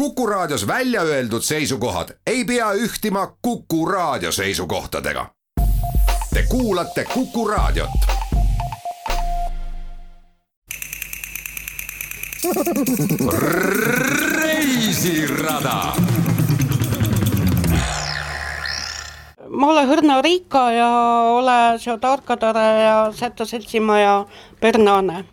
Kuku Raadios välja öeldud seisukohad ei pea ühtima Kuku Raadio seisukohtadega. Te kuulate Kuku Raadiot. reisirada ma olen Hõrna Riika ja olen Seo Tarkatare ja Säto seltsimaja Pernane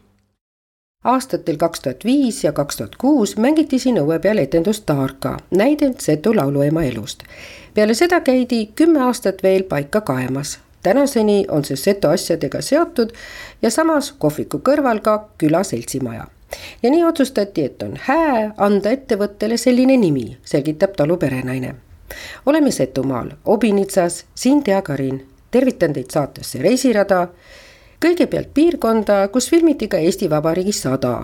aastatel kaks tuhat viis ja kaks tuhat kuus mängiti siin õue peal etendust Taarka, näidend Setu lauluema elust. peale seda käidi kümme aastat veel paika kaemas. tänaseni on see Setu asjadega seotud ja samas kohviku kõrval ka küla seltsimaja. ja nii otsustati, et on hää anda ettevõttele selline nimi, selgitab talu perenaine. oleme Setumaal, Obinitsas, siin Tea Karin, tervitan teid saatesse Reisirada kõigepealt piirkonda, kus filmiti ka Eesti Vabariigi sada.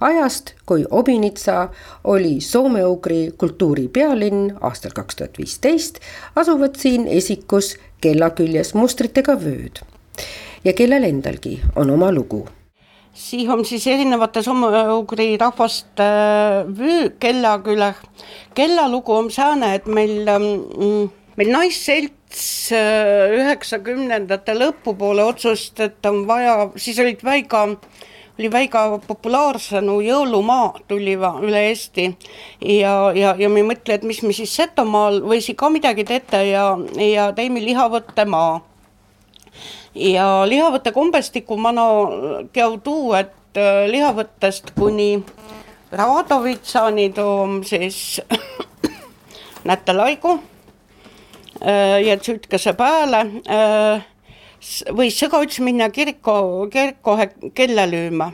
ajast, kui Obinitsa oli soome-ugri kultuuri pealinn aastal kaks tuhat viisteist, asuvad siin esikus kella küljes mustritega vööd. ja kellel endalgi on oma lugu siin on siis erinevate soome-ugri rahvaste vöö kella külje. kella lugu on sääne, et meil mm, meil naisselts äh, üheksakümnendate lõpupoole otsustas, et on vaja, siis olid väga oli väga populaarsenu jõulumaa tuli üle Eesti ja, ja, ja me ei mõtle, et mis me siis Setomaal võisi ka midagi teete ja, ja teeme lihavõttemaa. ja lihavõtte kombestiku ma no käu tuu, et äh, lihavõttest kuni Radovitsani toom siis nätelaigu ja tütkase pääle äh, võis üks minna kirko, kirkohe kella lööma.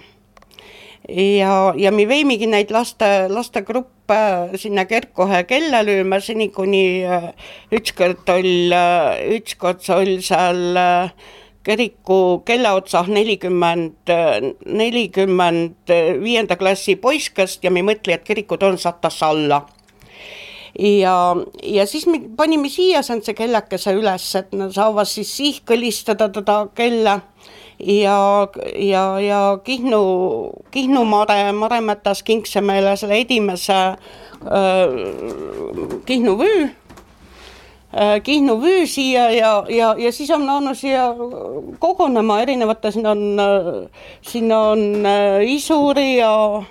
ja, ja me veimegi neid laste, lastegruppe sinna kirkohe kella lööma, seni kuni äh, ükskord oli, ükskord oli seal kiriku kella otsas nelikümmend, nelikümmend viienda klassi poisskest ja me ei mõtle, et kirikud on satas alla ja, ja siis me panime siia see kellakese üles, et nad saavad siis sihkõlistada teda kella ja, ja, ja Kihnu, Kihnu Mare, Maremetas Kingsemeele selle esimese äh, Kihnu vöö äh, Kihnu vöö siia ja, ja, ja siis on andnud siia kogunema. Erinevate, siin on, siin on äh, Isuri ja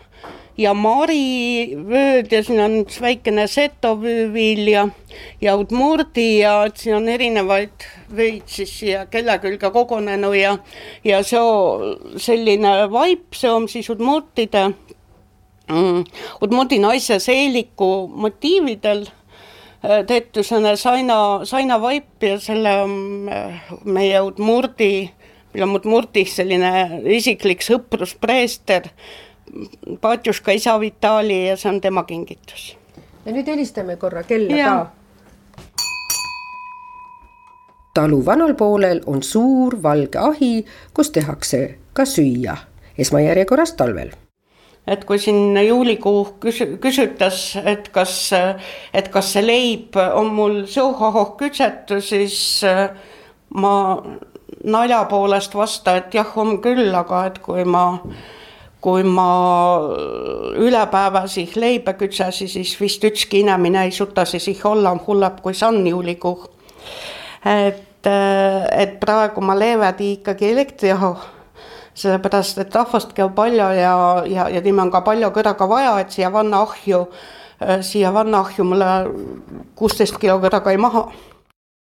ja marivööd ja siin on üks väikene setovööviil ja, udmurdi ja et siin on erinevaid vöid siis siia kella külge kogunenud ja, ja see selline vaip, see on siis udmurtide mm,, udmurdi naise seeliku motiividel äh, tehtud selline saina, sainavaip ja selle äh, meie udmurdi, meil on udmurdis selline isiklik sõpruspreester Patjuška isa Vitali ja see on tema kingitus. ja nüüd helistame korra kella ja. ka. talu vanal poolel on suur valge ahi, kus tehakse ka süüa, esmajärjekorras talvel et kui siin juulikuu küs-, küsitas, et kas, et kas see leib on mul suuhohoh kütsetu, siis äh, ma nalja poolest vasta, et jah, on küll, aga et kui ma kui ma üle päeva siis leiba kütsasin, siis vist ükski inimene ei suutnud siis olla hullem kui San juulikuu. et, et praegu ma leevadi ikkagi elektrijahu, sellepärast et rahvast käib palju ja, ja, ja tema on ka palju kõrvaga vaja, et siia vanna ahju, siia vanna ahju mulle kuusteist kilo kõrvaga ei maha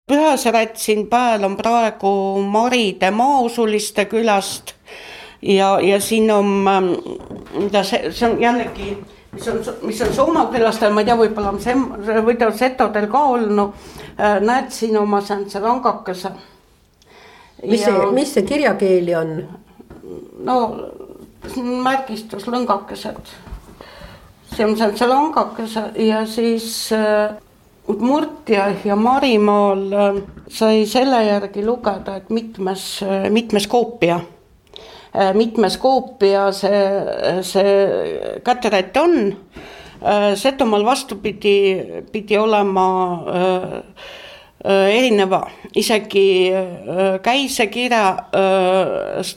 pühasärat siin pääl on praegu Maride Maausuliste külast ja, ja siin on, ähm, mida see, see on jällegi, mis on, mis on soomakülastel, ma ei tea, võib-olla on see, võivad setodel ka olnud. Äh, näed siin oma säänse langakese. mis see, mis see kirjakeeli on? no märgistus lõngakesed. see on säänse langakese ja siis äh, Udmurtia ja Marimaal äh, sai selle järgi lugeda, et mitmes, äh, mitmes koopia mitmes koopia see, see käterätt on. Äh, Setomaal vastupidi pidi olema äh, erineva, isegi käisekirja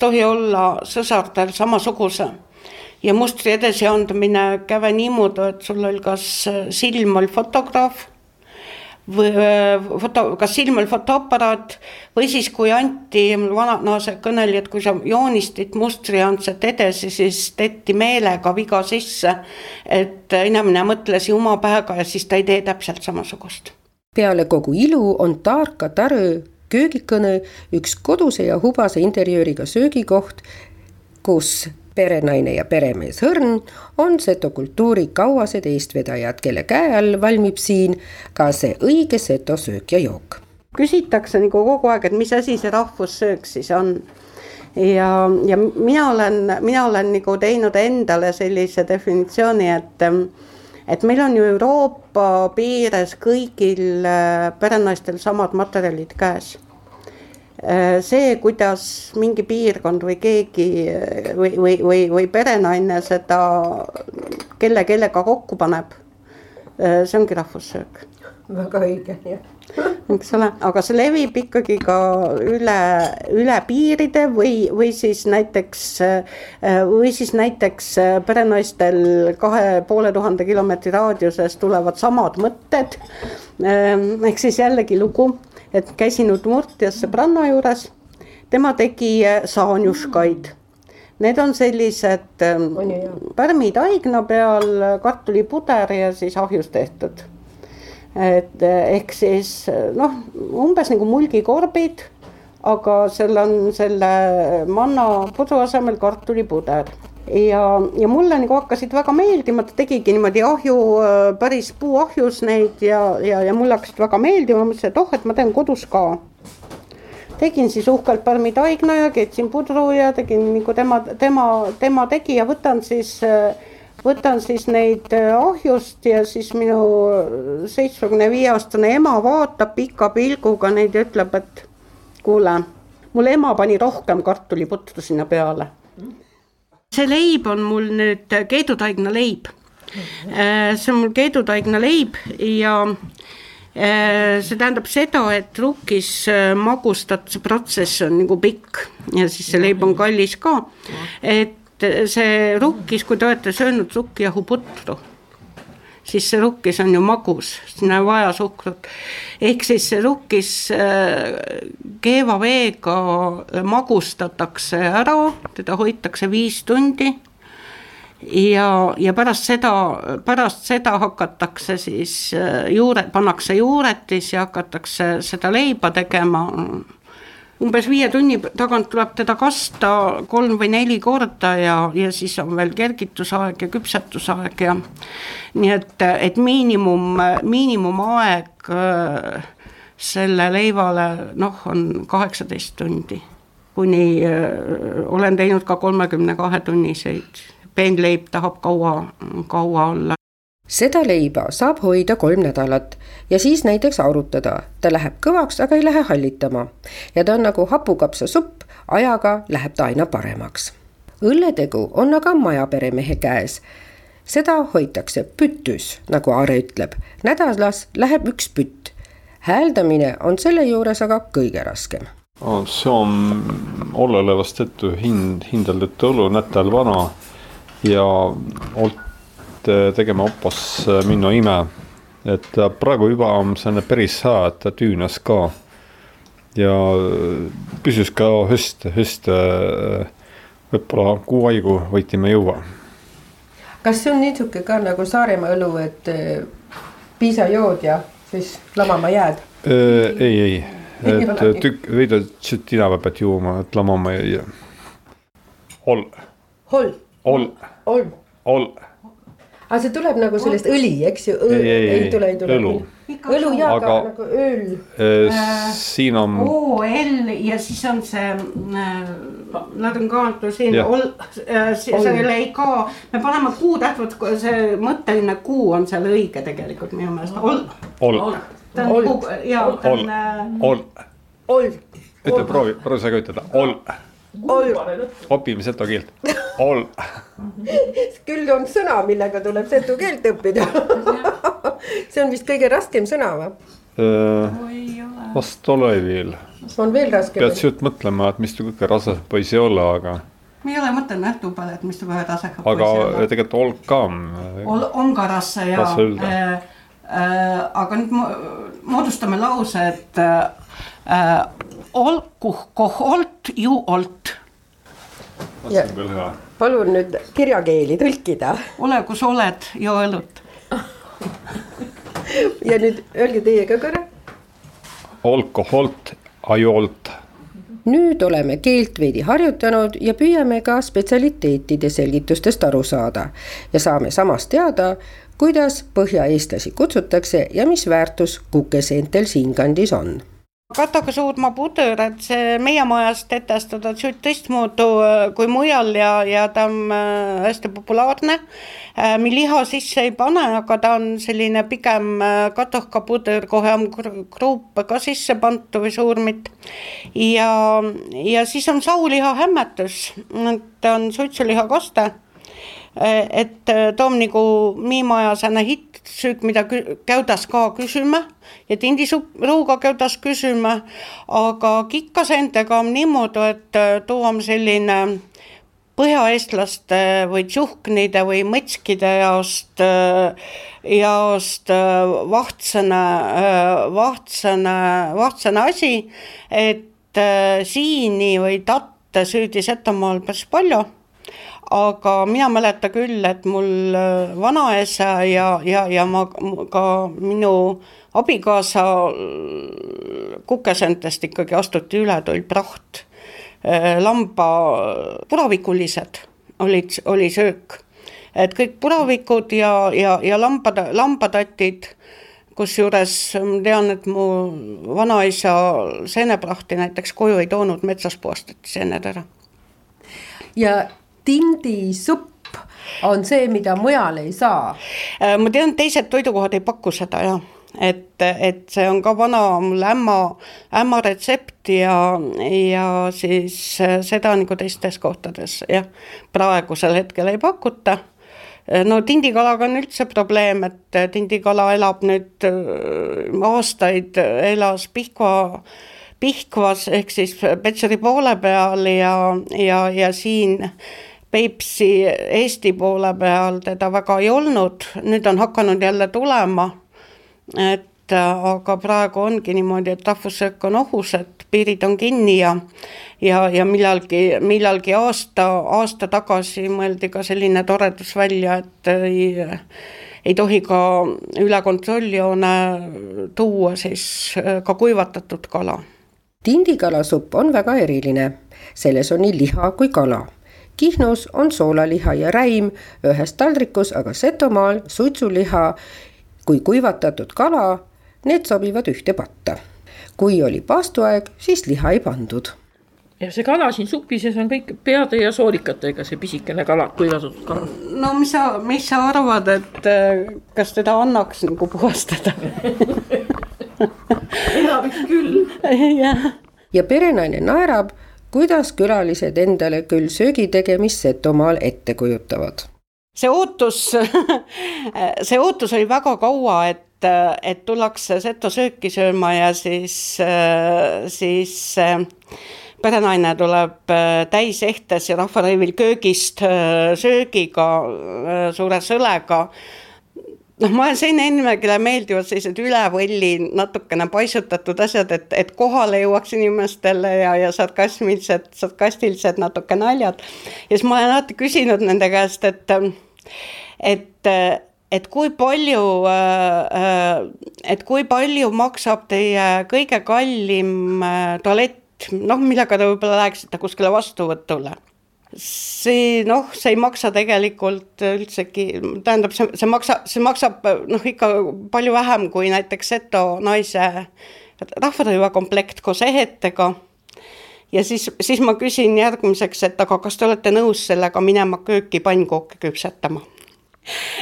tohi olla sõsardel samasuguse ja mustri edasiandmine käve niimoodi, et sul oli kas silm oli fotograaf või foto, kas silm oli fotoaparaat või siis, kui anti, mul vananaase kõneli, et kui sa joonistid mustri andsid edasi, siis tehti meelega viga sisse. et inimene mõtles ju oma päevaga ja siis ta ei tee täpselt samasugust. peale kogu ilu on Taarka Tarõ köögikõne üks koduse ja hubase interjööriga söögikoht, kus perenaine ja peremees Hõrn on seto kultuuri kauased eestvedajad, kelle käe all valmib siin ka see õige seto söök ja jook. küsitakse nagu kogu aeg, et mis asi see rahvussöök siis on. ja, ja mina olen, mina olen nagu teinud endale sellise definitsiooni, et et meil on ju Euroopa piires kõigil perenaistel samad materjalid käes Äh, see, kuidas mingi piirkond või keegi äh, või, või, või, või perenaine seda kelle kellega kokku paneb, äh, see ongi rahvussöök. väga õige, jah eks ole, aga see levib ikkagi ka üle, üle piiride või, või siis näiteks, või siis näiteks perenaistel kahe poole tuhande kilomeetri raadiuses tulevad samad mõtted. ehk siis jällegi lugu et käisin Udmurtias sõbranna juures, tema tegi äh, saanjuškaid. Need on sellised ähm, pärmid haigna peal, kartulipuder ja siis ahjus tehtud. et äh, ehk siis noh, umbes nagu mulgikorbid, aga seal on selle manna pudru asemel kartulipuder ja, ja mulle nagu hakkasid väga meeldima, ta tegigi niimoodi ahju, äh, päris puuahjus neid ja, ja, ja mulle hakkasid väga meeldima, mõtlesin, et oh, et ma teen kodus ka. tegin siis uhkelt parmi taigna ja keetsin pudru ja tegin nagu tema, tema, tema tegi ja võtan siis äh, võtan siis neid äh, ahjust ja siis minu seitsmekümne viie aastane ema vaatab pika pilguga neid ja ütleb, et kuule, mul ema pani rohkem kartuliputru sinna peale see leib on mul nüüd keedutaigna leib. Äh, see on mul keedutaigna leib ja äh, see tähendab seda, et rukkis äh, magustatuse protsess on nagu pikk ja siis see leib on kallis ka. et see rukkis, kui te olete söönud rukkijahuputru siis see rukkis on ju magus, sinna ei vaja suhkrut. ehk siis see rukkis äh, keeva veega magustatakse ära, teda hoitakse viis tundi. ja, ja pärast seda, pärast seda hakatakse siis äh, juure, pannakse juuretis ja hakatakse seda leiba tegema umbes viie tunni tagant tuleb teda kasta kolm või neli korda ja, ja siis on veel kergitusaeg ja küpsetusaeg ja nii et, et miinimum, miinimumaeg äh, selle leivale noh, on kaheksateist tundi. kuni äh, olen teinud ka kolmekümne kahe tunniseid, peenleib tahab kaua, kaua olla seda leiba saab hoida kolm nädalat ja siis näiteks aurutada. ta läheb kõvaks, aga ei lähe hallitama. ja ta on nagu hapukapsasupp, ajaga läheb ta aina paremaks. õlletegu on aga majaperemehe käes. seda hoitakse pütüs, nagu Aare ütleb. nädalas läheb üks pütt. hääldamine on selle juures aga kõige raskem see on ollelevast ette hind, hindeldud õlu nädal vana ja olt tegema oppas eh, minna ime. et praegu juba on selline päris hea, et ta tüünas ka. ja püsis ka hästi, hästi võib-olla kuu aigu võitime juua. kas see on niisugune ka nagu Saaremaa õlu, et piisa jood ja siis lamama jääd? ei, ei, et tükk, veidi tšetina pead juuma, et lamama ei jää. ol. ol. ol. ol. ol aga see tuleb nagu sellest õli, eks ju? ei, ei, ei, tule, ei tule. õlu. õlu ja aga nagu ööl äh,. siin on. OL ja siis on see äh,, nad on ka siin, äh, selle ei ka, me paneme kuutäht, vot see mõtteline kuu on seal õige tegelikult minu meelest, ol. ol. ta on kuu, jaa, ta on. ol. ol. ütle, proovi, proovi sa ka ütelda, ol opime seto keelt, ol. küll on sõna, millega tuleb setu keelt õppida see on vist kõige raskem sõna või? vast ole veel. on veel raskem. pead sealt mõtlema, et mis kõige raskem võis olla, aga. ei ole mõtelnud jah tuu peale, et mis kohe tase hakkab. aga tegelikult olk ka. on ka rasse ja äh, äh, aga nüüd moodustame lause, et äh, olku koholt ju olt. on küll hea. palun nüüd kirjakeeli tõlkida. ole, kus oled, joo õlut ja nüüd öelge teie ka korra. alkoholt, ajolt nüüd oleme keelt veidi harjutanud ja püüame ka spetsialiteetide selgitustest aru saada ja saame samas teada, kuidas põhjaeestlasi kutsutakse ja mis väärtus kukeseentel siinkandis on Katoga suudma puder, et see meie majas tetestada suht teistmoodi äh, kui mujal ja, ja ta on äh, hästi populaarne. Äh, me liha sisse ei pane, aga ta on selline pigem katohka puder, kohe on kruupe ka sisse pandud või suurmit. ja, ja siis on sauliha hämmetus, ta on suitsulihakaste et too on nagu miimaja sääne hittsüük, mida käudas ka küsima ja tindisuruuga käudas küsima, aga kikkasentega on niimoodi, et too on selline põhjaeestlaste või tšuhknide või mõtskide jaost, jaost vahtsõna, vahtsõna, vahtsõna asi, et siini või tatte süüdi Setomaal päris palju aga mina mäletan küll, et mul äh, vanaisa ja, ja, ja ma ka minu abikaasa äh, kukesentest ikkagi astuti üle, tuli praht. Äh, lamba puravikulised olid, oli söök, et kõik puravikud ja, ja, ja lambad, lambatatid kusjuures ma tean, et mu vanaisa seeneprahti näiteks koju ei toonud, metsas puhastati seened ära. ja tindisupp on see, mida mujal ei saa. Äh, ma tean, teised toidukohad ei paku seda jah et, et see on ka vana mul ämma, ämma retsept ja, ja siis äh, seda nagu teistes kohtades jah, praegusel hetkel ei pakuta. Äh, no tindikalaga on üldse probleem, et tindikala elab nüüd aastaid, elas Pihkva, Pihkvas ehk siis Petseri poole peal ja, ja, ja siin Peipsi Eesti poole peal teda väga ei olnud, nüüd on hakanud jälle tulema. et äh, aga praegu ongi niimoodi, et rahvussöök on ohus, et piirid on kinni ja ja, ja millalgi, millalgi aasta, aasta tagasi mõeldi ka selline toredus välja, et ei ei tohi ka üle kontrolljoone tuua siis äh, ka kuivatatud kala. tindikalassupp on väga eriline, selles on nii liha kui kala Kihnus on soolaliha ja räim ühes taldrikus, aga Setomaal suitsuliha kui kuivatatud kala, need sobivad ühte patta. kui oli paastuaeg, siis liha ei pandud ja see kala siin supi sees on kõik peade ja soorikatega, see pisikene kala, kuivatatud kala. no mis sa, mis sa arvad, et äh, kas teda annaks nagu puhastada enamik küll. jah. ja perenaine naerab kuidas külalised endale küll söögi tegemist Setomaal ette kujutavad? see ootus see ootus oli väga kaua, et, et tullakse seto sööki sööma ja siis, siis perenaine tuleb täisehtes ja rahvarõivil köögist söögiga, suure sõlega noh, ma sain ennemegi meeldivad sellised üle võlli natukene paisutatud asjad, et, et kohale jõuaks inimestele ja, ja sarkasmilised, sarkastilised natuke naljad. ja siis ma olen alati küsinud nende käest, et, et, et kui palju, et kui palju maksab teie kõige kallim tualett, noh, millega te võib-olla läheksite kuskile vastuvõtule see noh, see ei maksa tegelikult üldsegi, tähendab, see, see maksab, see maksab noh, ikka palju vähem kui näiteks seto naise rahvarõivakomplekt koos ehetega. ja siis, siis ma küsin järgmiseks, et aga kas te olete nõus sellega minema kööki pannkooke küpsetama?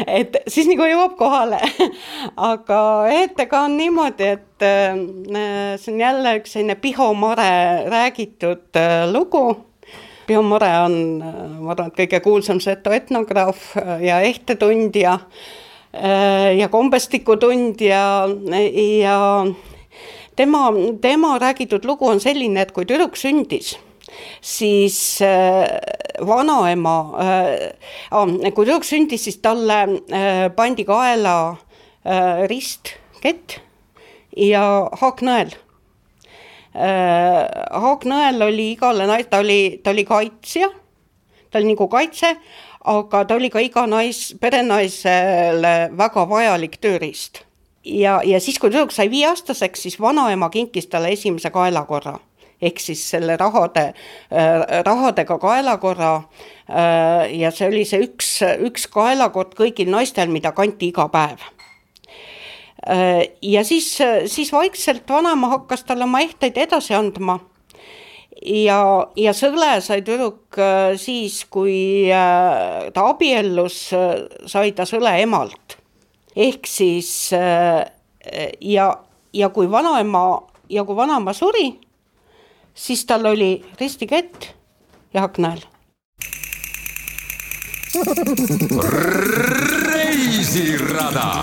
et siis nagu jõuab kohale aga ehetega on niimoodi, et äh, see on jälle üks selline Piho Mare räägitud äh, lugu Piho Mare on, ma arvan, et kõige kuulsam seto etnograaf ja ehtetundja ja kombestikutundja ja tema, tema räägitud lugu on selline, et kui tüdruk sündis, siis vanaema äh,, kui tüdruk sündis, siis talle äh, pandi kaela äh, ristkett ja haaknõel äh,. haaknõel oli igale nais-, ta oli, ta oli kaitsja, ta oli nagu kaitse, aga ta oli ka iga nais, perenaisele väga vajalik tööriist. ja, ja siis, kui tüdruk sai viieaastaseks, siis vanaema kinkis talle esimese kaelakorra ehk siis selle rahade äh,, rahadega kaelakorra äh, ja see oli see üks, üks kaelakord kõigil naistel, mida kanti iga päev ja siis, siis vaikselt vanaema hakkas talle oma ehteid edasi andma ja, ja sõle sai tüdruk äh, siis, kui äh, ta abiellus, äh, sai ta sõle emalt. ehk siis ja, ja kui vanaema ja kui vanaema suri, siis tal oli ristikett ja aknal. reisirada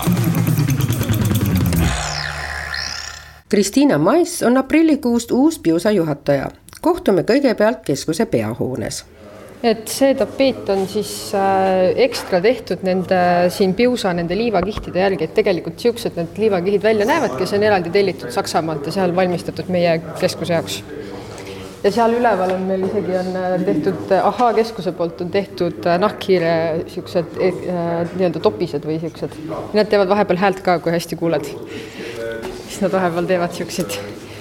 Kristiina Mais on aprillikuust uus Piusa juhataja kohtume kõigepealt keskuse peahoones et see tapeet on siis äh, ekstra tehtud nende siin Piusa nende liivakihtide järgi, et tegelikult niisugused need liivakihid välja näevadki, see on eraldi tellitud Saksamaalt ja seal valmistatud meie keskuse jaoks. ja seal üleval on meil isegi on äh, tehtud, Ahhaa keskuse poolt on tehtud äh, nahkhiire niisugused äh, nii-öelda topised või niisugused. Nad teevad vahepeal häält ka, kui hästi kuuled. Siis nad vahepeal teevad niisuguseid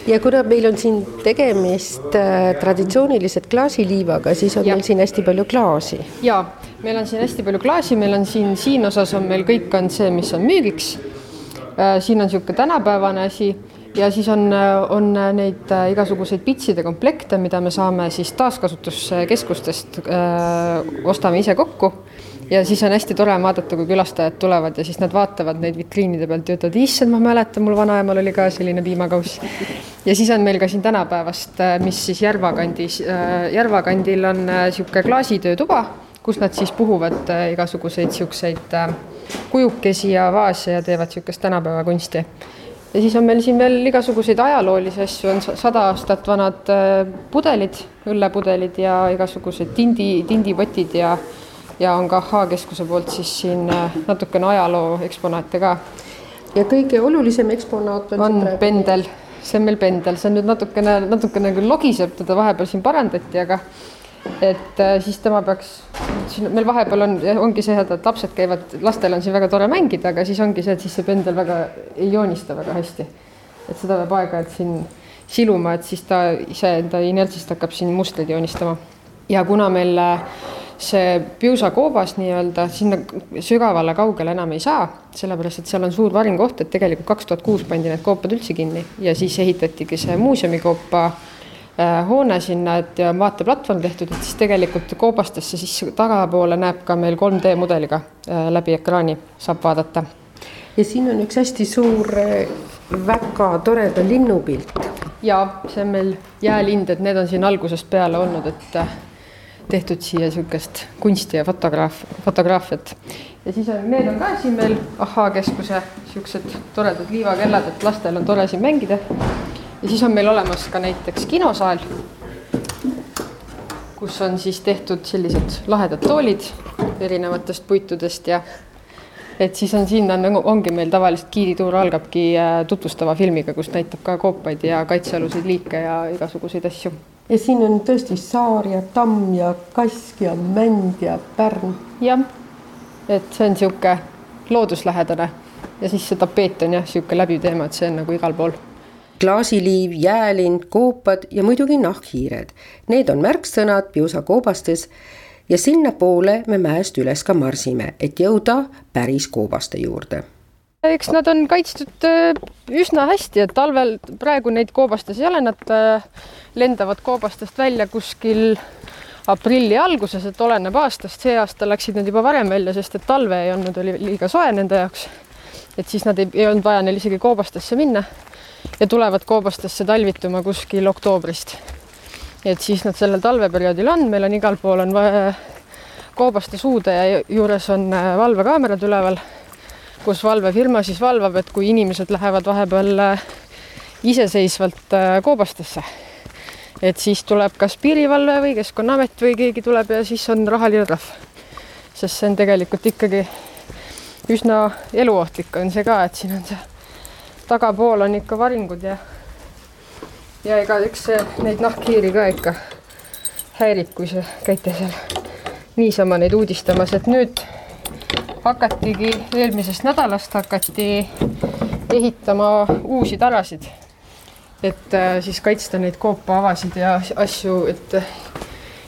ja kuna meil on siin tegemist äh, traditsiooniliselt klaasiliivaga, siis on ja. meil siin hästi palju klaasi. ja meil on siin hästi palju klaasi, meil on siin, siin osas on meil kõik on see, mis on müügiks äh,. siin on niisugune tänapäevane asi ja siis on, on neid äh, igasuguseid pitside komplekte, mida me saame siis taaskasutuskeskustest äh,, ostame ise kokku ja siis on hästi tore vaadata, kui külastajad tulevad ja siis nad vaatavad neid vitriinide pealt ja ütlevad, issand, ma mäletan, mul vanaemal oli ka selline piimakauss. ja siis on meil ka siin tänapäevast, äh, mis siis Järva kandis, äh, Järva kandil on niisugune äh, klaasitöötuba, kus nad siis puhuvad igasuguseid niisuguseid kujukesi ja vaase ja teevad niisugust tänapäeva kunsti ja siis on meil siin veel igasuguseid ajaloolisi asju, on sada aastat vanad pudelid, õllepudelid ja igasugused tindi, tindipotid ja ja on ka H-keskuse poolt siis siin äh, natukene ajaloo eksponaate ka. ja kõige olulisem eksponaat on, on pendel, see on meil pendel, see on nüüd natukene, natukene küll logiseb, teda vahepeal siin parandati, aga et äh, siis tema peaks, siin meil vahepeal on, ongi see, et lapsed käivad, lastel on siin väga tore mängida, aga siis ongi see, et siis see pendel väga ei joonista väga hästi. et seda peab aeg-ajalt siin siluma, et siis ta iseenda inertsist hakkab siin mustreid joonistama. ja kuna meil äh, see piusakoobas nii-öelda sinna sügavale kaugele enam ei saa, sellepärast et seal on suur varingkoht, et tegelikult kaks tuhat kuus pandi need koopad üldse kinni ja siis ehitatigi see muuseumikoopa äh, hoone sinna, et ja vaateplatvorm tehtud, et siis tegelikult koobastesse siis tagapoole näeb ka meil 3D mudeliga äh, läbi ekraani saab vaadata. ja siin on üks hästi suur, äh, väga toreda linnupilt. ja see on meil jäälind, et need on siin algusest peale olnud, et tehtud siia niisugust kunsti ja fotograaf, fotograafiat. ja siis on, need on ka siin meil Ahhaa keskuse niisugused toredad liivakellad, et lastel on tore siin mängida. ja siis on meil olemas ka näiteks kinosaal, kus on siis tehtud sellised lahedad toolid erinevatest puitudest ja et siis on siin on, ongi meil tavaliselt giidituur algabki äh, tutvustava filmiga, kus näitab ka koopaid ja kaitsealuseid liike ja igasuguseid asju ja siin on tõesti saar ja tamm ja kask ja mänd ja pärn. jah, et see on niisugune looduslähedane ja siis see tapeet on jah, niisugune läbiv teema, et see on nagu igal pool. klaasiliiv, jäälind, koopad ja muidugi nahkhiired. Need on märksõnad piusakoobastes ja sinnapoole me mäest üles ka marsime, et jõuda päris koobaste juurde eks nad on kaitstud äh, üsna hästi, et talvel praegu neid koobastes ei ole, nad äh, lendavad koobastest välja kuskil aprilli alguses, et oleneb aastast, see aasta läksid nad juba varem välja, sest et talve ei olnud, oli liiga soe nende jaoks. et siis nad ei, ei olnud vaja neil isegi koobastesse minna ja tulevad koobastesse talvituma kuskil oktoobrist. et siis nad sellel talveperioodil on, meil on igal pool on koobaste suude juures on äh, valvekaamerad üleval kus valvefirma siis valvab, et kui inimesed lähevad vahepeal äh, iseseisvalt äh, koobastesse, et siis tuleb kas piirivalve või Keskkonnaamet või keegi tuleb ja siis on rahaline trahv. sest see on tegelikult ikkagi üsna eluohtlik on see ka, et siin on see tagapool on ikka varingud ja ja ega eks neid nahkhiiri ka ikka häirib, kui see käite seal niisama neid uudistamas, et nüüd hakatigi eelmisest nädalast hakati ehitama uusi tarasid. et äh, siis kaitsta neid koopaavasid ja asju, et äh,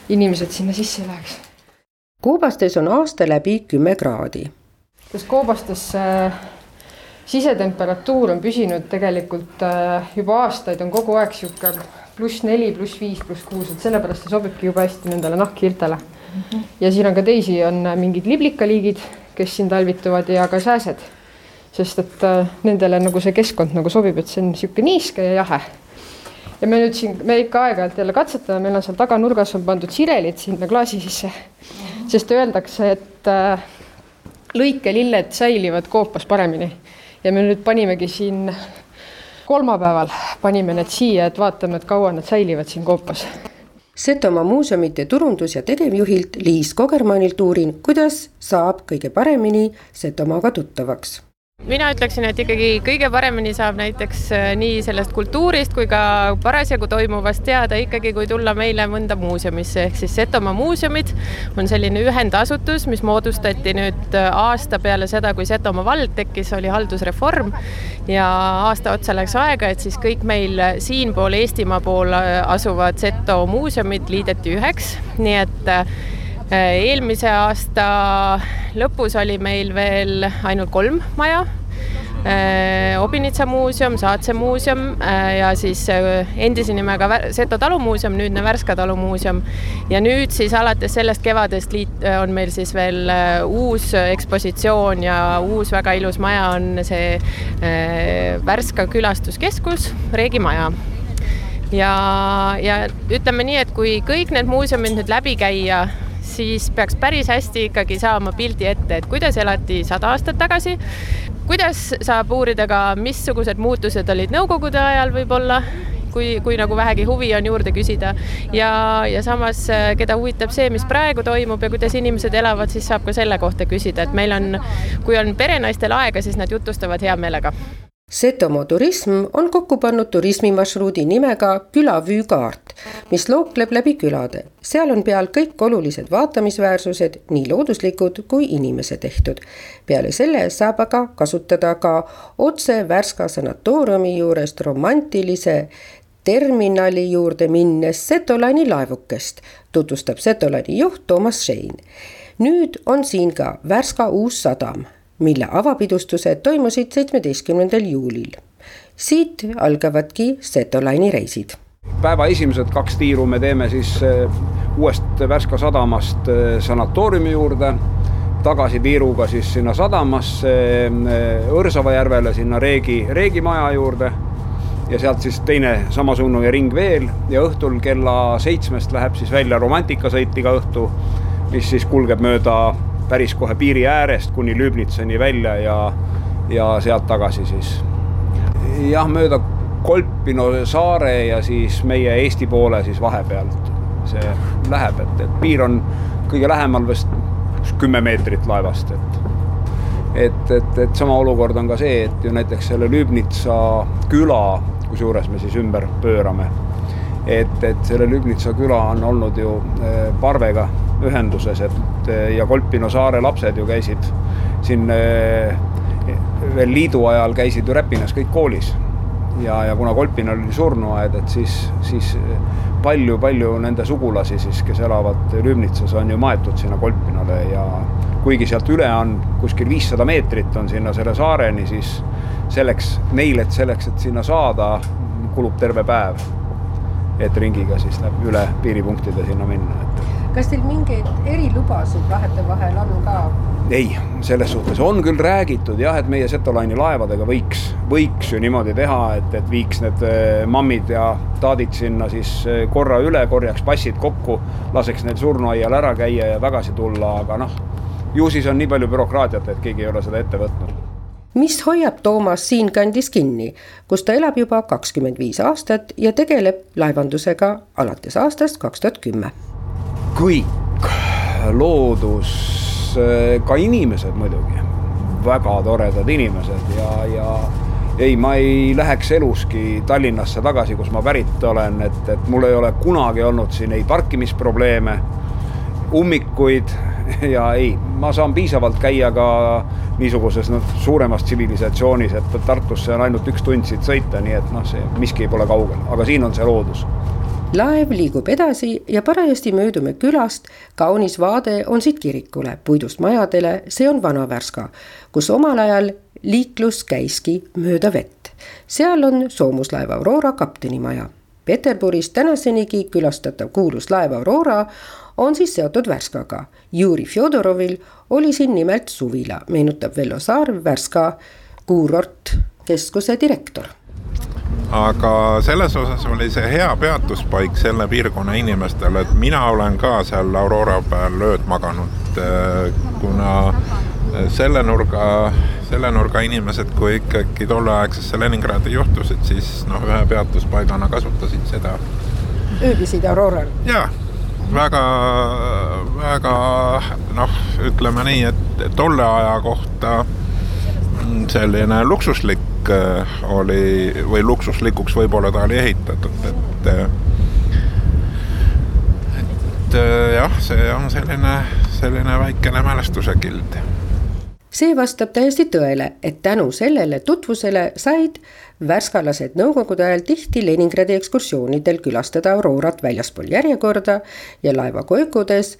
inimesed sinna sisse ei läheks. koobastes on aasta läbi kümme kraadi. sest koobastes äh, sisetemperatuur on püsinud tegelikult juba aastaid, on kogu aeg sihuke pluss neli, pluss viis, pluss kuus, et sellepärast see sobibki jube hästi nendele nahkhiirtele mm. -hmm. ja siin on ka teisi, on mingid liblikaliigid, kes siin talvituvad ja ka sääsed. sest et äh, nendele nagu see keskkond nagu sobib, et see on sihuke niiske ja jahe. ja me nüüd siin, me ikka aeg-ajalt jälle katsetame, meil on seal taganurgas on pandud sirelid sinna klaasi sisse sest öeldakse, et äh, lõikelilled säilivad koopas paremini ja me nüüd panimegi siin kolmapäeval panime need siia, et vaatame, et kaua nad säilivad siin koopas. Setomaa muuseumite turundus- ja tegevjuhilt Liis Kogermanilt uurin, kuidas saab kõige paremini Setomaaga tuttavaks mina ütleksin, et ikkagi kõige paremini saab näiteks äh, nii sellest kultuurist kui ka parasjagu toimuvast teada ikkagi, kui tulla meile mõnda muuseumisse, ehk siis Setomaa muuseumid on selline ühendasutus, mis moodustati nüüd äh, aasta peale seda, kui Setomaa vald tekkis, oli haldusreform. Ja aasta otsa läks aega, et siis kõik meil siinpool Eestimaa pool äh, asuvad Seto muuseumid liideti üheks, nii et eelmise aasta lõpus oli meil veel ainult kolm maja äh, Obinitsa muuseum, Saatse muuseum äh, ja siis äh, endise nimega Seto talumuuseum, nüüdne Värska talumuuseum. ja nüüd siis alates sellest kevadest liit, on meil siis veel uus ekspositsioon ja uus väga ilus maja on see Värska külastuskeskus, Reegi maja ja, ja ütleme nii, et kui kõik need muuseumid nüüd läbi käia siis peaks päris hästi ikkagi saama pildi ette, et kuidas elati sada aastat tagasi, kuidas saab uurida ka, missugused muutused olid Nõukogude ajal võib-olla, kui, kui nagu vähegi huvi on juurde küsida. Ja, ja samas, keda huvitab see, mis praegu toimub ja kuidas inimesed elavad, siis saab ka selle kohta küsida, et meil on, kui on perenaistel aega, siis nad jutustavad hea meelega Setomaa turism on kokku pannud turismimarsruudi nimega Külavüükaart, mis lookleb läbi külade. seal on peal kõik olulised vaatamisväärsused, nii looduslikud kui inimese tehtud. peale selle saab aga kasutada ka otse Värska sanatooriumi juurest romantilise terminali juurde minnes Setolani laevukest, tutvustab Setolani juht Toomas Šein. nüüd on siin ka Värska uus sadam mille avapidustused toimusid seitsmeteistkümnendal juulil. siit algavadki Setolaini reisid. päeva esimesed kaks tiiru me teeme siis eh, uuest Värska sadamast eh, sanatooriumi juurde, tagasi tiiruga siis sinna sadamasse, eh, Õrsava järvele, sinna Reegi, Reegi maja juurde ja sealt siis teine samasugune ring veel ja õhtul kella seitsmest läheb siis välja romantikasõit iga õhtu, mis siis kulgeb mööda päris kohe piiri äärest kuni Lübnitsani välja ja, ja sealt tagasi siis. jah, mööda Kolpino saare ja siis meie Eesti poole siis vahepealt see läheb, et, et piir on kõige lähemal vist kümme meetrit laevast, et et, et, et sama olukord on ka see, et ju näiteks selle Lübnitsa küla, kusjuures me siis ümber pöörame, et, et selle Lübnitsa küla on olnud ju eh, parvega ühenduses, et ja Kolpino saare lapsed ju käisid siin eh, veel liidu ajal käisid ju Räpinas kõik koolis. ja, ja kuna Kolpinal oli surnuaed, et siis, siis palju-palju nende sugulasi siis, kes elavad Lübnitsas, on ju maetud sinna Kolpinale ja kuigi sealt üle on kuskil viissada meetrit on sinna selle saareni, siis selleks, neil, et selleks, et sinna saada, kulub terve päev. et ringiga siis läheb üle piiripunktide sinna minna, et kas teil mingeid erilubasid vahetevahel on ka? ei, selles suhtes on küll räägitud jah, et meie Setolaini laevadega võiks, võiks ju niimoodi teha, et, et viiks need eh, mammid ja taadid sinna siis eh, korra üle, korjaks passid kokku, laseks neil surnuaial ära käia ja tagasi tulla, aga noh, ju siis on nii palju bürokraatiat, et keegi ei ole seda ette võtnud mis hoiab Toomas siinkandis kinni, kus ta elab juba kakskümmend viis aastat ja tegeleb laevandusega alates aastast kaks tuhat kümme. Kõik, loodus, ka inimesed muidugi, väga toredad inimesed ja, ja ei, ma ei läheks eluski Tallinnasse tagasi, kus ma pärit olen, et, et mul ei ole kunagi olnud siin ei parkimisprobleeme, ummikuid ja ei, ma saan piisavalt käia ka niisuguses noh, suuremas tsivilisatsioonis, et Tartusse on ainult üks tund siit sõita, nii et noh, see miski pole kaugel, aga siin on see loodus laev liigub edasi ja parajasti möödume külast. kaunis vaade on siit kirikule, puidust majadele, see on Vana-Värska, kus omal ajal liiklus käiski mööda vett. seal on soomuslaev Aurora kaptenimaja. Peterburis tänasenigi külastatav kuulus laev Aurora on siis seotud Värskaga. Juri Fjodorovil oli siin nimelt suvila, meenutab Vello Saar, Värska kuurortkeskuse direktor aga selles osas oli see hea peatuspaik selle piirkonna inimestele, et mina olen ka seal Aurora peal ööd maganud, äh, kuna selle nurga, selle nurga inimesed, kui ikkagi tolleaegsesse Leningradi juhtusid, siis noh, ühe peatuspaigana kasutasid seda. ööbisid Auroral? jaa, väga, väga noh, ütleme nii, et tolle aja kohta selline luksuslik äh, oli või luksuslikuks võib-olla ta oli ehitatud, et äh, et äh, jah, see on selline, selline väikene mälestuse kild see vastab täiesti tõele, et tänu sellele tutvusele said värskalased nõukogude ajal tihti Leningradi ekskursioonidel külastada Aurorat väljaspool järjekorda ja laeva koikudes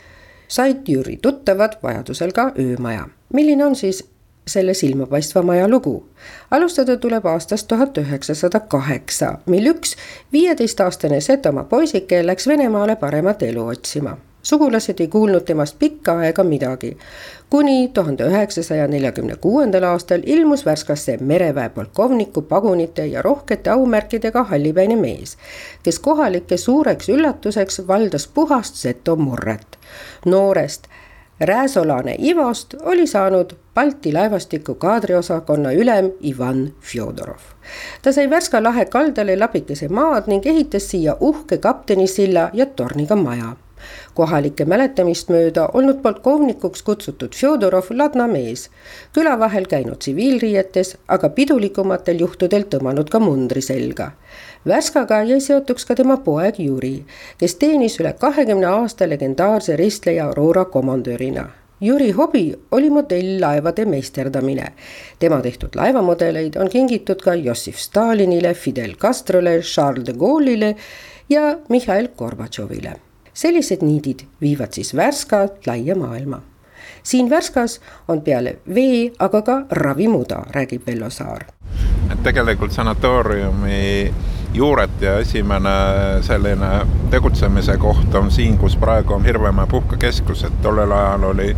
said Jüri tuttavad vajadusel ka öömaja. milline on siis selle silmapaistva maja lugu. alustada tuleb aastast tuhat üheksasada kaheksa, mil üks viieteistaastane Setomaa poisike läks Venemaale paremat elu otsima sugulased ei kuulnud temast pikka aega midagi. kuni tuhande üheksasaja neljakümne kuuendal aastal ilmus Värskasse mereväe polkovniku pagunite ja rohkete aumärkidega hallipäine mees, kes kohalike suureks üllatuseks valdas puhast seto murret. noorest rääsolane Ivost oli saanud Balti laevastiku kaadriosakonna ülem Ivan Fjodorov. ta sai Värska lahe kaldale lapikese maad ning ehitas siia uhke kaptenisilla ja torniga maja kohalike mäletamist mööda olnud polkovnikuks kutsutud Fjodorov ladna mees, küla vahel käinud tsiviilriietes, aga pidulikumatel juhtudel tõmmanud ka mundri selga. Värskaga jäi seotuks ka tema poeg Juri, kes teenis üle kahekümne aasta legendaarse ristleja Aurora komandörina Jüri hobi oli modelllaevade meisterdamine. tema tehtud laevamudeleid on kingitud ka Jossif Stalinile, Fidel Castrole, Charles de Gaulle'ile ja Mihhail Gorbatšovile sellised niidid viivad siis Värskalt laia maailma. Siin Värskas on peale vee, aga ka ravimuda, räägib Vello Saar. et tegelikult sanatooriumi juured ja esimene selline tegutsemise koht on siin, kus praegu on Hirvemäe puhkekeskus, et tollel ajal oli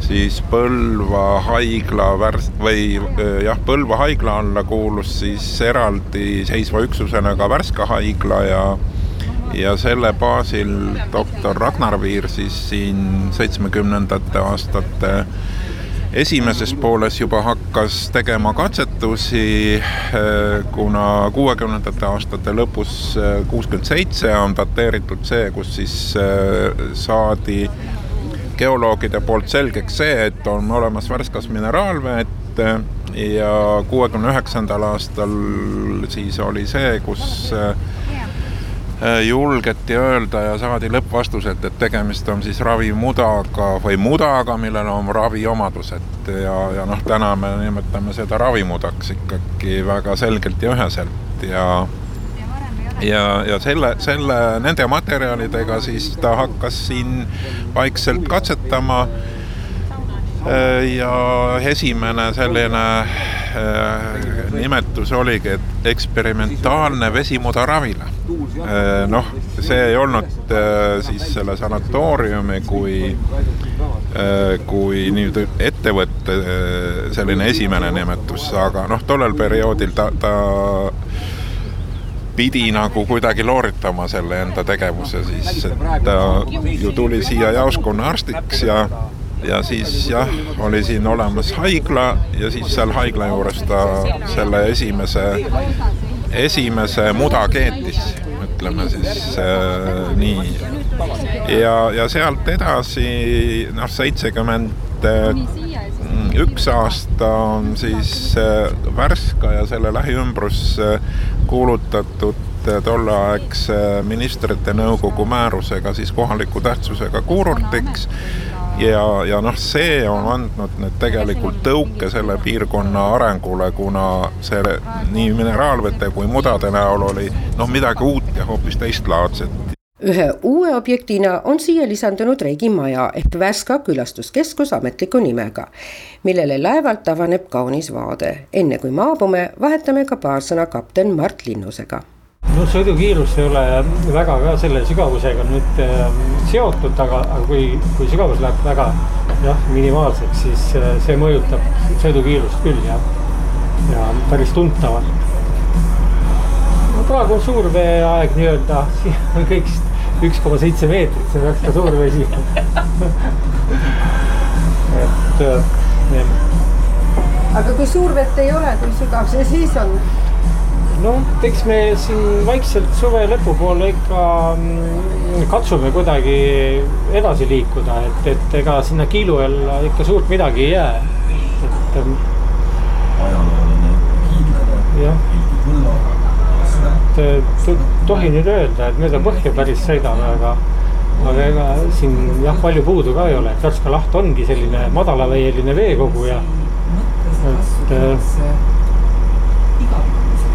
siis Põlva haigla värs- või jah, Põlva haigla alla kuulus siis eraldiseisva üksusena ka Värska haigla ja ja selle baasil doktor Ragnar Viir siis siin seitsmekümnendate aastate esimeses pooles juba hakkas tegema katsetusi, eh, kuna kuuekümnendate aastate lõpus, eh, kuuskümmend seitse on dateeritud see, kus siis eh, saadi geoloogide poolt selgeks see, et on olemas värskas mineraalvett ja kuuekümne üheksandal aastal siis oli see, kus Äh, julgeti öelda ja saadi lõppvastuselt, et tegemist on siis ravimudaga või mudaga, millel on raviomadused. Ja, ja noh, täna me nimetame seda ravimudaks ikkagi väga selgelt ja üheselt ja ja, ja selle, selle, nende materjalidega siis ta hakkas siin vaikselt katsetama. Äh, ja esimene selline äh, nimetus oligi, et eksperimentaalne vesimudaravila. Äh, noh, see ei olnud siis selle sanatooriumi kui, kui nii-öelda ettevõtte selline esimene nimetus, aga noh, tollel perioodil ta, ta pidi nagu kuidagi looritama selle enda tegevuse siis, et ta ju tuli siia jaoskonna arstiks ja ja siis jah, oli siin olemas haigla ja siis seal haigla juures ta selle esimese, esimese muda keetis, ütleme siis äh, nii. ja, ja sealt edasi noh, seitsekümmend üks aasta on siis äh, Värska ja selle lähiümbrus äh, kuulutatud äh, tolleaegse ministrite nõukogu määrusega siis kohaliku tähtsusega kuurortiks ja, ja noh, see on andnud nüüd tegelikult tõuke selle piirkonna arengule, kuna see nii mineraalvete kui mudade näol oli noh, midagi uut ja hoopis teistlaadset ühe uue objektina on siia lisandunud Reigi maja ehk Värska külastuskeskus ametliku nimega, millele laevalt avaneb kaunis vaade. enne kui maabume, vahetame ka paar sõna kapten Mart Linnusega no sõidukiirus ei ole väga ka selle sügavusega nüüd äh, seotud, aga, aga kui, kui sügavus läheb väga jah, minimaalseks, siis äh, see mõjutab sõidukiirust küll jah, ja päris tuntavalt. no praegu on suurveeaeg nii-öelda, siin on kõik üks koma seitse meetrit, see peaks ka suur vesi et äh,. aga kui suurvett ei ole, kui sügav see siis on? no eks me siin vaikselt suve lõpupoole ikka mm, katsume kuidagi edasi liikuda, et, et ega sinna kiilu alla ikka suurt midagi ei jää, et. Ähm, ajalooline hiidlane. jah et tohin nüüd öelda, et mööda põhja päris sõidame, aga, aga ega siin jah, palju puudu ka ei ole, et Värska laht ongi selline madalaveeline veekogu ja et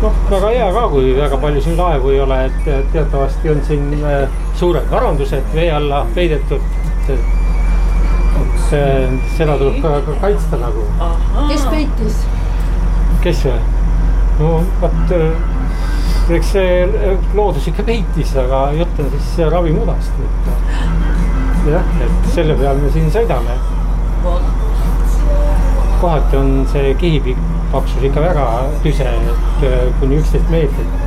noh, väga hea ka, kui väga palju siin laevu ei ole, et teatavasti on siin äh, suured varandused vee alla peidetud. et seda tuleb ka, ka kaitsta nagu. kes peitis? kes või? no vot eks see loodus ikka peitis, aga jutt on siis ravimudast, et jah, et selle peal me siin sõidame. kohati on see kihipaksus ikka väga tüse, et äh, kuni üksteist meetrit.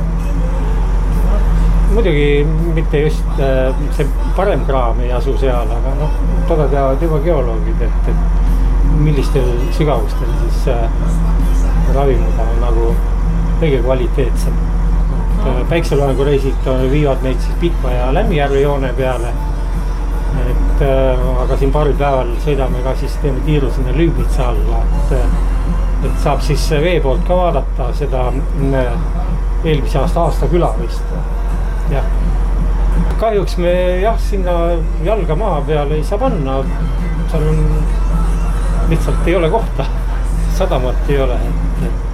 muidugi mitte just äh, see parem kraam ei asu seal, aga noh, toda teavad juba geoloogid, et, et millistel sügavustel siis äh, ravimud on nagu kõige kvaliteetsem Äh, päikseloojangureisid viivad meid siis Pikma ja Lämmijärve joone peale. et äh, aga siin paaril päeval sõidame ka siis teeme tiiru sinna Lüübnitsa alla, et, äh, et saab siis vee poolt ka vaadata seda eelmise aasta Aastaküla vist, jah. kahjuks me jah, sinna jalga maa peale ei saa panna, seal on lihtsalt ei ole kohta, sadamat ei ole, et, et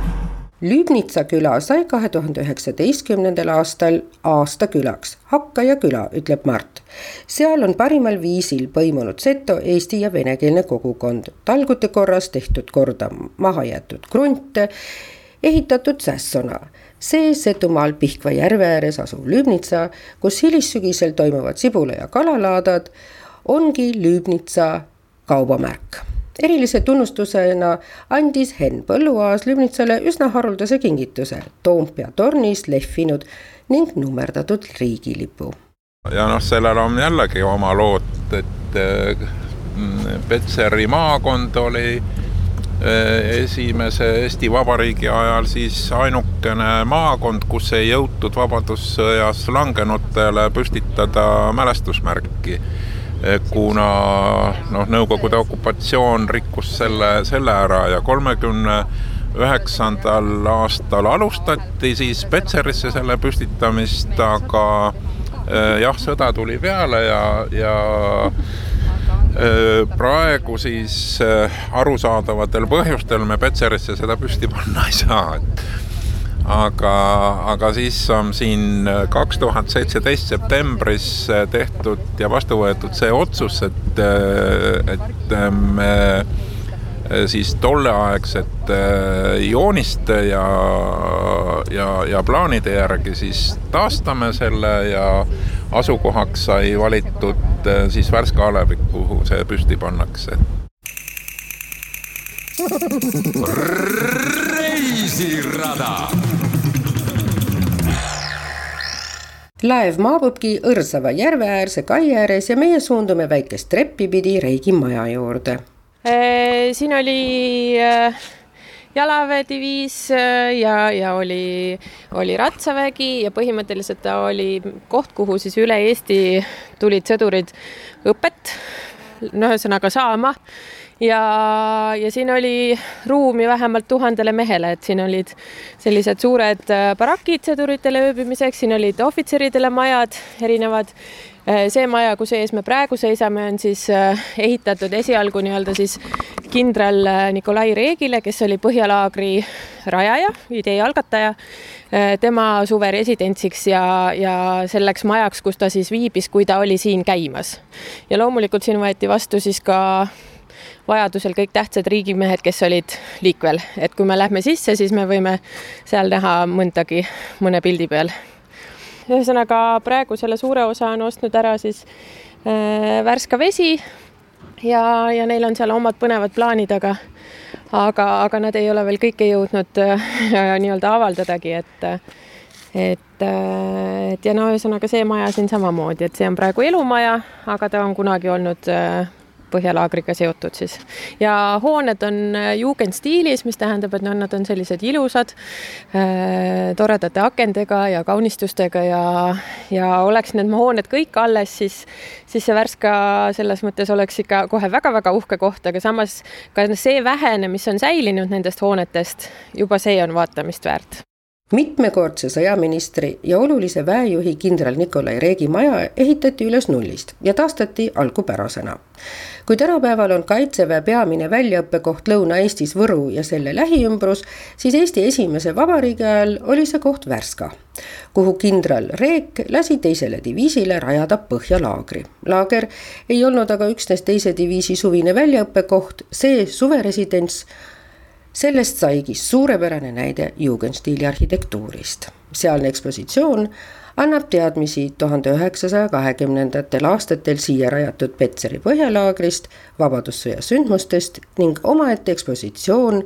Lübnitsa küla sai kahe tuhande üheksateistkümnendal aastal aastakülaks, Hakkaja küla, ütleb Mart. seal on parimal viisil põimunud seto eesti ja venekeelne kogukond, talgute korras tehtud korda mahajäetud krunte, ehitatud sässona see Setumaal Pihkva järve ääres asuv Lübnitsa, kus hilissügisel toimuvad sibula- ja kalalaadad, ongi Lübnitsa kaubamärk erilise tunnustusena andis Henn Põlluaas Lübnitsale üsna haruldase kingituse, Toompea tornis lehvinud ning nummerdatud riigilipu. ja noh, sellel on jällegi oma lood, et mm, Petseri maakond oli eh, esimese Eesti Vabariigi ajal siis ainukene maakond, kus ei jõutud Vabadussõjas langenutele püstitada mälestusmärki kuna noh, Nõukogude okupatsioon rikkus selle, selle ära ja kolmekümne üheksandal aastal alustati siis Petserisse selle püstitamist, aga eh, jah, sõda tuli peale ja, ja eh, praegu siis eh, arusaadavatel põhjustel me Petserisse seda püsti panna ei saa, et aga, aga siis on siin äh, kaks tuhat seitseteist septembris äh, tehtud ja vastu võetud see otsus, et, äh, et me siis tolleaegsete jooniste ja, ja, ja plaanide järgi siis taastame selle ja asukohaks sai valitud siis Värska alevik, kuhu see püsti pannakse reisirada laev maabubki Õrsava järveäärse kai ääres ja meie suundume väikest treppi pidi Reigi maja juurde. siin oli jalaväediviis ja, ja oli, oli ratsavägi ja põhimõtteliselt ta oli koht, kuhu siis üle Eesti tulid sõdurid õpet, no ühesõnaga saama ja, ja siin oli ruumi vähemalt tuhandele mehele, et siin olid sellised suured äh, barakid sõduritele ööbimiseks, siin olid ohvitseridele majad erinevad. Äh, see maja, kus ees me praegu seisame, on siis äh, ehitatud esialgu nii-öelda siis kindral Nikolai Reegile, kes oli Põhjalaagri rajaja, idee algataja, tema suveresidentsiks ja, ja selleks majaks, kus ta siis viibis, kui ta oli siin käimas. ja loomulikult siin võeti vastu siis ka vajadusel kõik tähtsad riigimehed, kes olid liikvel, et kui me lähme sisse, siis me võime seal näha mõndagi mõne pildi peal. ühesõnaga praegu selle suure osa on ostnud ära siis äh, Värska Vesi ja, ja neil on seal omad põnevad plaanid, aga aga, aga nad ei ole veel kõike jõudnud äh, nii-öelda avaldadagi, et et, äh, et ja no ühesõnaga see maja siin samamoodi, et see on praegu elumaja, aga ta on kunagi olnud äh, põhjalaagriga seotud siis. ja hooned on äh, juugendstiilis, mis tähendab, et noh, nad on sellised ilusad äh,, toredate akendega ja kaunistustega ja, ja oleks need hooned kõik alles, siis, siis see Värska selles mõttes oleks ikka kohe väga-väga uhke koht, aga samas ka see vähene, mis on säilinud nendest hoonetest, juba see on vaatamist väärt mitmekordse sõjaministri ja olulise väejuhi kindral Nikolai Reegi maja ehitati üles nullist ja taastati algupärasena. kui tänapäeval on Kaitseväe peamine väljaõppekoht Lõuna-Eestis Võru ja selle lähiümbrus, siis Eesti esimese vabariigi ajal oli see koht Värska, kuhu kindral Reek lasi teisele diviisile rajada põhjalaagri. laager ei olnud aga üksnes teise diviisi suvine väljaõppekoht, see suveresidents sellest saigi suurepärane näide jugendstiili arhitektuurist. sealne ekspositsioon annab teadmisi tuhande üheksasaja kahekümnendatel aastatel siia rajatud Petseri põhjalaagrist, Vabadussõja sündmustest ning omaette ekspositsioon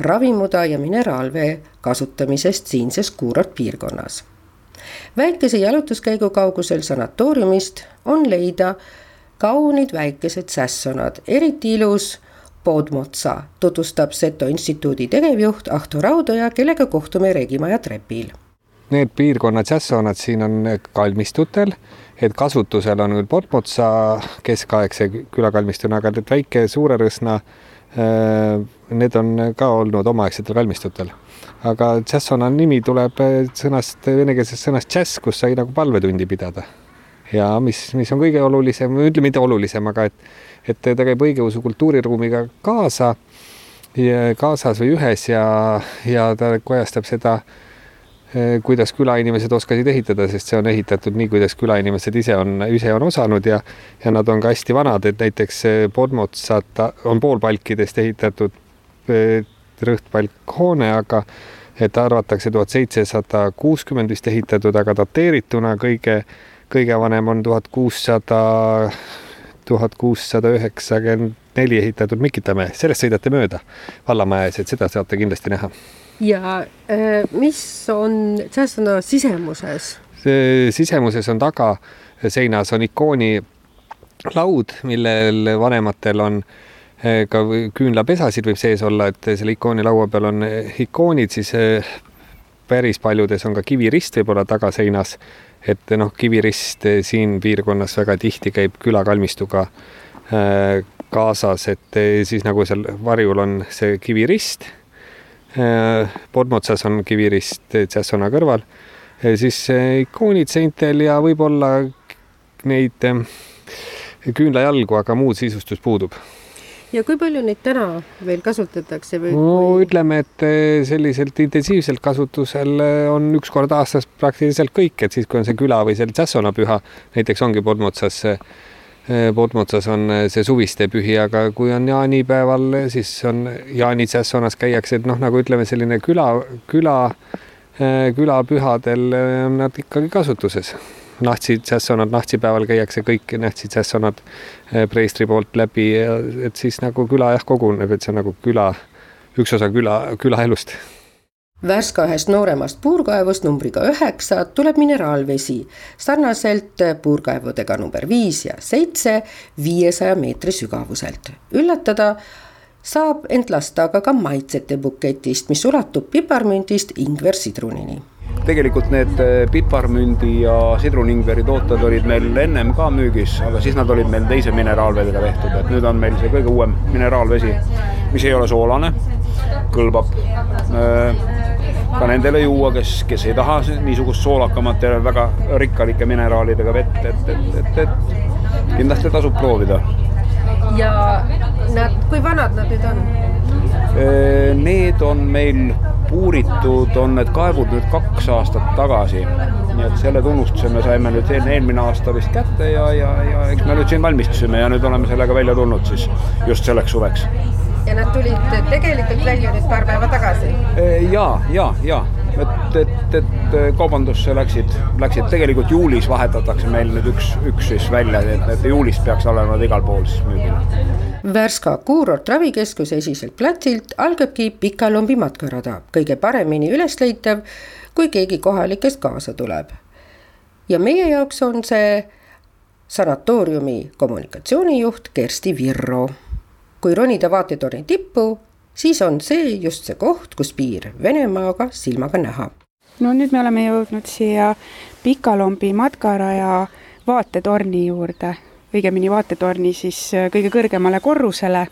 ravimuda ja mineraalvee kasutamisest siinses kuurortpiirkonnas. väikese jalutuskäigu kaugusel sanatooriumist on leida kaunid väikesed sässonad, eriti ilus Podmotsa tutvustab Seto instituudi tegevjuht Ahto Raudoja, kellega kohtume Regimaja trepil. Need piirkonnad, džässhoonad siin on kalmistutel, et kasutusel on küll Podmotsa keskaegse külakalmistuna, aga need väike Suure-Rõsna, äh, need on ka olnud omaaegsetel kalmistutel. aga džässhoona nimi tuleb sõnast, venekeelsest sõnast džäss, kus sai nagu palvetundi pidada. Ja mis, mis on kõige olulisem, ütleme mitte olulisem, aga et et ta käib õigeusu kultuuriruumiga kaasa, kaasas või ühes ja, ja ta kajastab seda, eh, kuidas külainimesed oskasid ehitada, sest see on ehitatud nii, kuidas külainimesed ise on, ise on osanud ja, ja nad on ka hästi vanad, et näiteks Podmotsat on poolpalkidest ehitatud eh, rõhtpalkhoone, aga et arvatakse tuhat seitsesada kuuskümmend vist ehitatud, aga dateerituna kõige, kõige vanem on tuhat kuussada tuhat kuussada üheksakümmend neli ehitatud Mikitamäe, sellest sõidate mööda vallamaja ees, et seda saate kindlasti näha. ja äh, mis on Cessna sisemuses? sisemuses on taga seinas on ikooni laud, millel vanematel on äh, ka küünlapesasid võib sees olla, et selle ikooni laua peal on ikoonid, siis äh, päris paljudes on ka kivirist võib-olla tagaseinas et noh, Kivirist siin piirkonnas väga tihti käib külakalmistuga äh, kaasas, et eh, siis nagu seal varjul on see kivirist. Äh, Podmotsas on kivirist Tšassona kõrval, siis ikoonid seintel ja võib-olla neid küünlajalgu, aga muud sisustus puudub ja kui palju neid täna veel kasutatakse või? no kui... ütleme, et eh, selliselt intensiivselt kasutusel eh, on üks kord aastas praktiliselt kõik, et siis, kui on see küla või see Tšassona püha, näiteks ongi Podmotsas eh, Podmotsas on see suviste pühi, aga kui on jaanipäeval, siis on jaani Tšassonas käiakse, et noh, nagu ütleme, selline küla, küla, külapühadel on nad ikkagi kasutuses nahtsi džässonad, nahtsipäeval käiakse kõik nahtsi džässonad eh, preestri poolt läbi, et siis nagu küla jah koguneb, et see on nagu küla, üks osa küla, külaelust. Värska ühest nooremast puurkaevust numbriga üheksa tuleb mineraalvesi, sarnaselt puurkaevudega number viis ja seitse viiesaja meetri sügavuselt. üllatada saab end lasta aga ka maitsete buketist, mis ulatub piparmündist ingversidrunini tegelikult need eh, piparmündi ja sidruningveri tooted olid meil ennem ka müügis, aga siis nad olid meil teise mineraalvedega tehtud, et nüüd on meil see kõige uuem mineraalvesi, mis ei ole soolane, kõlbab eh, ka nendele juua, kes, kes ei taha niisugust soolakamat ja väga rikkalike mineraalidega vett, et, et, et, et kindlasti tasub proovida. ja nad, kui vanad nad nüüd on? Eh, need on meil puuritud on need kaevud nüüd kaks aastat tagasi. nii et selle tunnustuse me saime nüüd eelmine aasta vist kätte ja, ja, ja eks me nüüd siin valmistusime ja nüüd oleme sellega välja tulnud siis just selleks suveks. ja nad tulid tegelikult välja nüüd paar päeva tagasi? ja, ja, ja et, et, et kaubandusse läksid, läksid tegelikult juulis vahetatakse meil nüüd üks, üks siis välja, et, et juulist peaks olema nad igal pool siis müügil Värska kuurortravikeskuse esiselt platsilt algabki Pika-Lombi matkarada, kõige paremini ülesleitav, kui keegi kohalikest kaasa tuleb. ja meie jaoks on see sanatooriumi kommunikatsioonijuht Kersti Virro. kui ronida vaatetorni tippu, siis on see just see koht, kus piir Venemaaga silmaga näha. no nüüd me oleme jõudnud siia Pika-Lombi matkaraja vaatetorni juurde õigemini vaatetorni siis kõige kõrgemale korrusele,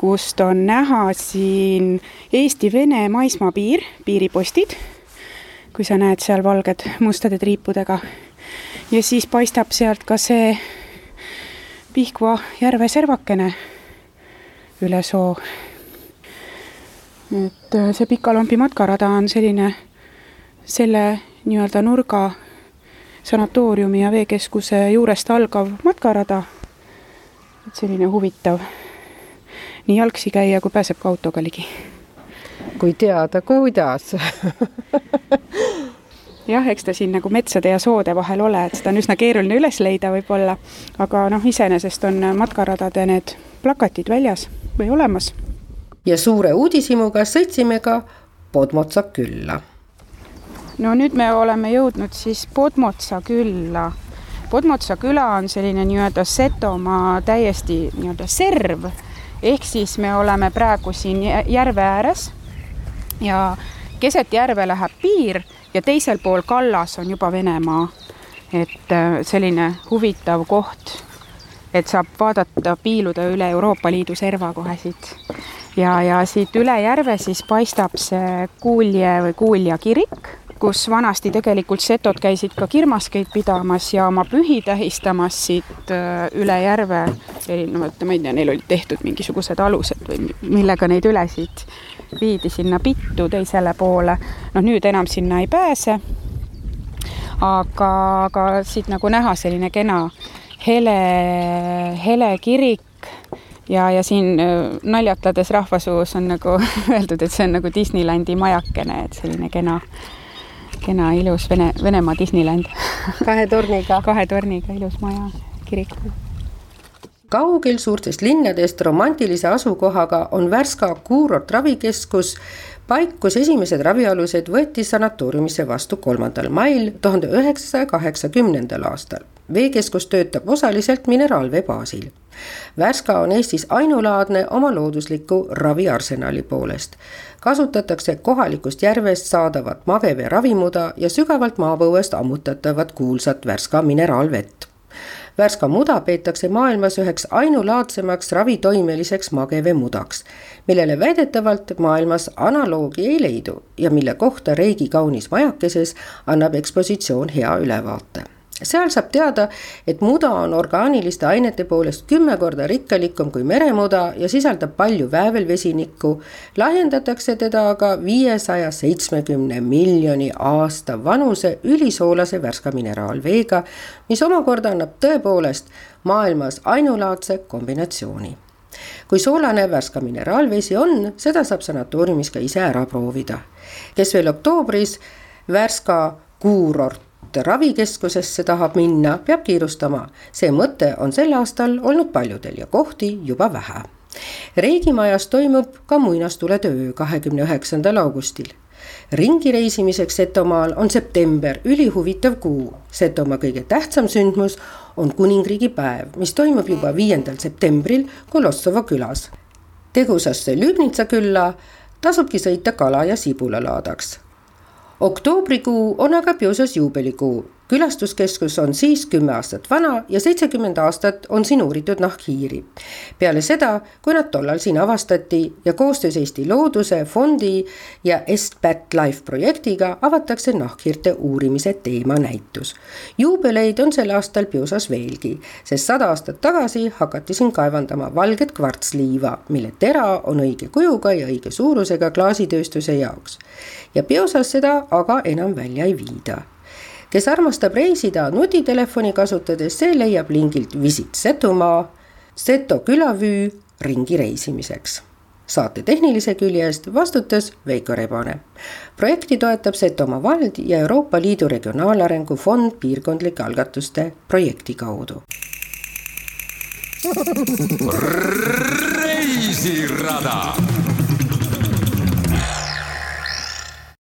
kust on näha siin Eesti-Vene maismaapiir, piiripostid, kui sa näed seal valged mustade triipudega. ja siis paistab sealt ka see Pihkva järve servakene üle soo. Et äh, see Pika-Lombi matkarada on selline, selle nii-öelda nurga sanatooriumi ja veekeskuse juurest algav matkarada. et selline huvitav nii jalgsi käia, kui pääseb ka autoga ligi. kui teada, kuidas jah, eks ta siin nagu metsade ja soode vahel ole, et seda on üsna keeruline üles leida võib-olla, aga noh, iseenesest on matkaradade need plakatid väljas või olemas. Ja suure uudishimuga sõitsime ka Podmotsa külla no nüüd me oleme jõudnud siis Podmotsa külla. Podmotsa küla on selline nii-öelda Setomaa täiesti nii-öelda serv, ehk siis me oleme praegu siin järve ääres ja keset järve läheb piir ja teisel pool kallas on juba Venemaa. et äh, selline huvitav koht, et saab vaadata, piiluda üle Euroopa Liidu serva kohe siit. ja, ja siit üle järve siis paistab see Kuulje või Kuulja kirik kus vanasti tegelikult setod käisid ka kirmaskeid pidamas ja oma pühi tähistamas siit äh, üle järve erinevate, ma ei tea, neil olid tehtud mingisugused alused või millega neid üle siit viidi sinna Pittu teisele poole. noh, nüüd enam sinna ei pääse. aga, aga siit nagu näha selline kena hele, hele kirik ja, ja siin äh, naljatades rahvasuus on nagu öeldud, et see on nagu Disneylandi majakene, et selline kena kena ilus Vene, Venemaa Disneyland kahe torniga. kahe torniga ilus maja, kirik. kaugel suurtest linnadest romantilise asukohaga on Värska kuurortravikeskus, paik, kus esimesed ravialused võeti sanatooriumisse vastu kolmandal mail tuhande üheksasaja kaheksakümnendal aastal. Veekeskus töötab osaliselt mineraalvee baasil Värska on Eestis ainulaadne oma loodusliku raviarsenali poolest. kasutatakse kohalikust järvest saadavat magevee ravimuda ja sügavalt maapõuest ammutatavat kuulsat Värska mineraalvett. Värska muda peetakse maailmas üheks ainulaadsemaks ravitoimeliseks mageveemudaks, millele väidetavalt maailmas analoogi ei leidu ja mille kohta Reigi kaunis majakeses annab ekspositsioon hea ülevaate seal saab teada, et muda on orgaaniliste ainete poolest kümme korda rikkalikum kui meremuda ja sisaldab palju väävelvesinikku. lahjendatakse teda aga viiesaja seitsmekümne miljoni aasta vanuse ülisoolase värska mineraalveega, mis omakorda annab tõepoolest maailmas ainulaadse kombinatsiooni kui soolane värska mineraalvesi on, seda saab sanatooriumis ka ise ära proovida. kes veel oktoobris Värska kuurort ravikeskusesse tahab minna, peab kiirustama. see mõte on sel aastal olnud paljudel ja kohti juba vähe. Reigimajas toimub ka muinastuletöö kahekümne üheksandal augustil. ringi reisimiseks Setomaal on september ülihuvitav kuu. Setomaa kõige tähtsam sündmus on kuningriigi päev, mis toimub juba viiendal septembril Kolossova külas. tegusasse Lübnitsa külla tasubki sõita kala ja sibulalaadaks. Oktoobrikuu on aga Piusas juubelikuu külastuskeskus on siis kümme aastat vana ja seitsekümmend aastat on siin uuritud nahkhiiri. peale seda, kui nad tollal siin avastati ja koostöös Eesti Looduse Fondi ja Est-Bat Life projektiga avatakse nahkhiirte uurimise teemanäitus. juubeleid on sel aastal Piusas veelgi, sest sada aastat tagasi hakati siin kaevandama valget kvartsliiva, mille tera on õige kujuga ja õige suurusega klaasitööstuse jaoks. ja Piusas seda aga enam välja ei viida kes armastab reisida nutitelefoni kasutades, see leiab lingilt Visit Setumaa, Seto külavüü ringi reisimiseks. saate tehnilise külje eest vastutas Veiko Rebane. projekti toetab Setomaa vald ja Euroopa Liidu Regionaalarengu Fond piirkondlike algatuste projekti kaudu. reisirada